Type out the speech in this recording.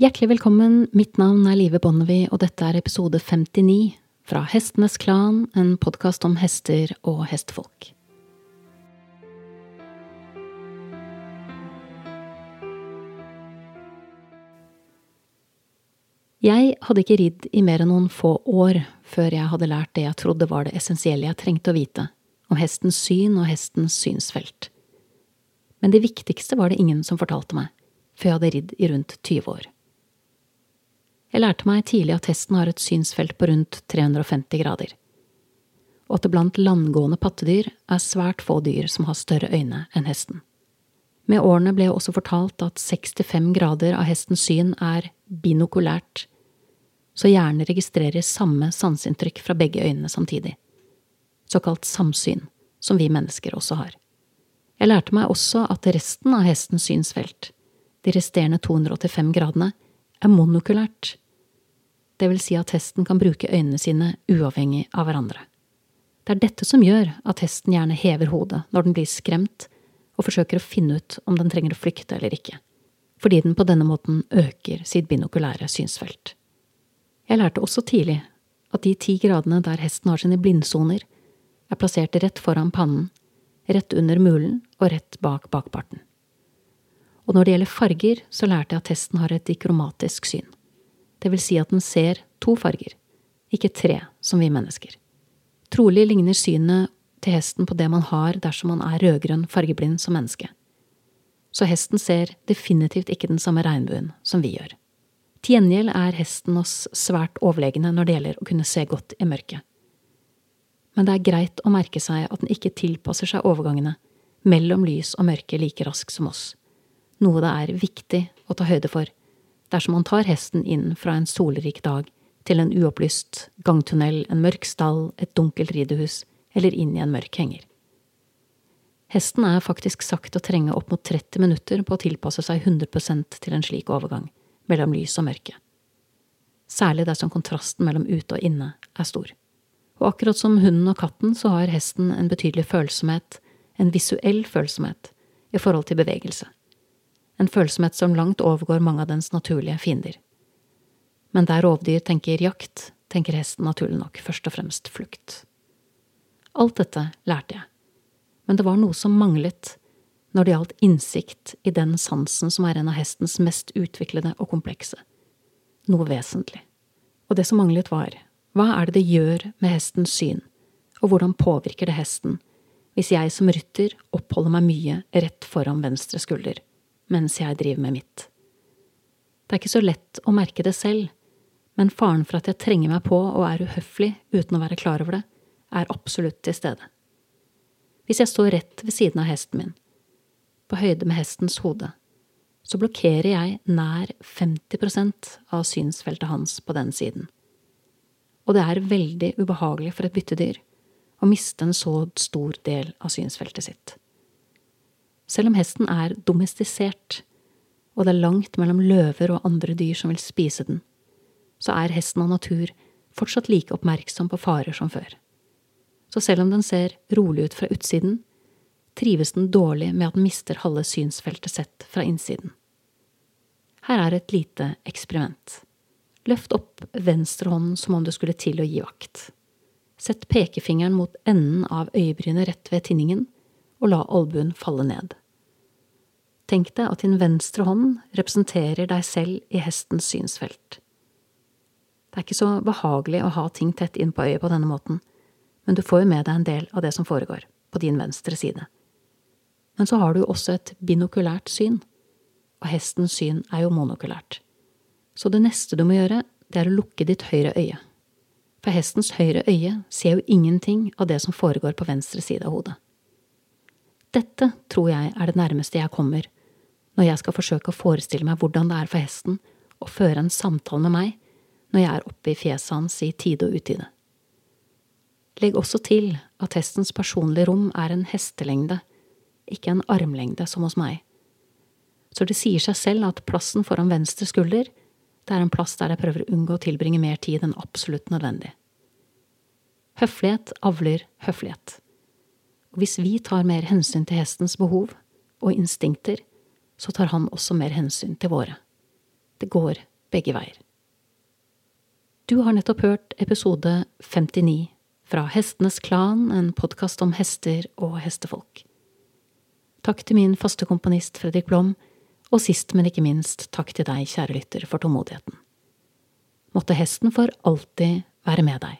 Hjertelig velkommen, mitt navn er Live Bonnevie, og dette er episode 59 fra Hestenes Klan, en podkast om hester og hestfolk. Jeg hadde ikke ridd i mer enn noen få år før jeg hadde lært det jeg trodde var det essensielle jeg trengte å vite, om hestens syn og hestens synsfelt. Men det viktigste var det ingen som fortalte meg, før jeg hadde ridd i rundt 20 år. Jeg lærte meg tidlig at hesten har et synsfelt på rundt 350 grader, og at det blant landgående pattedyr er svært få dyr som har større øyne enn hesten. Med årene ble jeg også fortalt at 65 grader av hestens syn er binokulært, så hjernen registrerer samme sanseinntrykk fra begge øynene samtidig, såkalt samsyn, som vi mennesker også har. Jeg lærte meg også at resten av hestens synsfelt, de resterende 285 gradene, er monokulært, det vil si at hesten kan bruke øynene sine uavhengig av hverandre. Det er dette som gjør at hesten gjerne hever hodet når den blir skremt og forsøker å finne ut om den trenger å flykte eller ikke, fordi den på denne måten øker sitt binokulære synsfelt. Jeg lærte også tidlig at de ti gradene der hesten har sine blindsoner, er plassert rett foran pannen, rett under mulen og rett bak bakparten. Og når det gjelder farger, så lærte jeg at hesten har et dikromatisk syn det vil si at den ser to farger, ikke tre, som vi mennesker. Trolig ligner synet til hesten på det man har dersom man er rødgrønn fargeblind som menneske. Så hesten ser definitivt ikke den samme regnbuen som vi gjør. Til gjengjeld er hesten oss svært overlegne når det gjelder å kunne se godt i mørket. Men det er greit å merke seg at den ikke tilpasser seg overgangene mellom lys og mørke like raskt som oss, noe det er viktig å ta høyde for dersom man tar hesten inn fra en solrik dag til en uopplyst gangtunnel, en mørk stall, et dunkelt ridehus eller inn i en mørk henger. Hesten er faktisk sagt å trenge opp mot 30 minutter på å tilpasse seg 100% til en slik overgang mellom lys og mørke. Særlig dersom kontrasten mellom ute og inne er stor. Og akkurat som hunden og katten så har hesten en betydelig følsomhet, en visuell følsomhet, i forhold til bevegelse en følsomhet som langt overgår mange av dens naturlige fiender. Men der rovdyr tenker jakt, tenker hesten naturlig nok først og fremst flukt. Alt dette lærte jeg, men det var noe som manglet når det gjaldt innsikt i den sansen som er en av hestens mest utviklede og komplekse. Noe vesentlig. Og det som manglet var, hva er det det gjør med hestens syn, og hvordan påvirker det hesten hvis jeg som rytter oppholder meg mye rett foran venstre skulder? Mens jeg driver med mitt. Det er ikke så lett å merke det selv, men faren for at jeg trenger meg på og er uhøflig uten å være klar over det, er absolutt til stede. Hvis jeg står rett ved siden av hesten min, på høyde med hestens hode, så blokkerer jeg nær 50% av synsfeltet hans på den siden. Og det er veldig ubehagelig for et byttedyr å miste en så stor del av synsfeltet sitt. Selv om hesten er domestisert, og det er langt mellom løver og andre dyr som vil spise den, så er hesten av natur fortsatt like oppmerksom på farer som før. Så selv om den ser rolig ut fra utsiden, trives den dårlig med at den mister halve synsfeltet sett fra innsiden. Her er et lite eksperiment. Løft opp venstrehånden som om du skulle til å gi vakt. Sett pekefingeren mot enden av øyebrynet rett ved tinningen, og la albuen falle ned. Tenk deg at din venstre hånd representerer deg selv i hestens synsfelt. Det er ikke så behagelig å ha ting tett inn på øyet på denne måten, men du får jo med deg en del av det som foregår, på din venstre side. Men så har du jo også et binokulært syn, og hestens syn er jo monokulært. Så det neste du må gjøre, det er å lukke ditt høyre øye. For hestens høyre øye ser jo ingenting av det som foregår på venstre side av hodet. Dette tror jeg er det nærmeste jeg kommer når jeg skal forsøke å forestille meg hvordan det er for hesten å føre en samtale med meg når jeg er oppe i fjeset hans i tide og utide. Legg også til at hestens personlige rom er en hestelengde, ikke en armlengde som hos meg. Så det sier seg selv at plassen foran venstre skulder, det er en plass der jeg prøver å unngå å tilbringe mer tid enn absolutt nødvendig. Høflighet avler høflighet. Og hvis vi tar mer hensyn til hestens behov og instinkter, så tar han også mer hensyn til våre. Det går begge veier. Du har nettopp hørt episode 59 fra Hestenes Klan, en podkast om hester og hestefolk. Takk til min faste komponist Fredrik Blom, og sist, men ikke minst, takk til deg, kjære lytter, for tålmodigheten. Måtte hesten for alltid være med deg.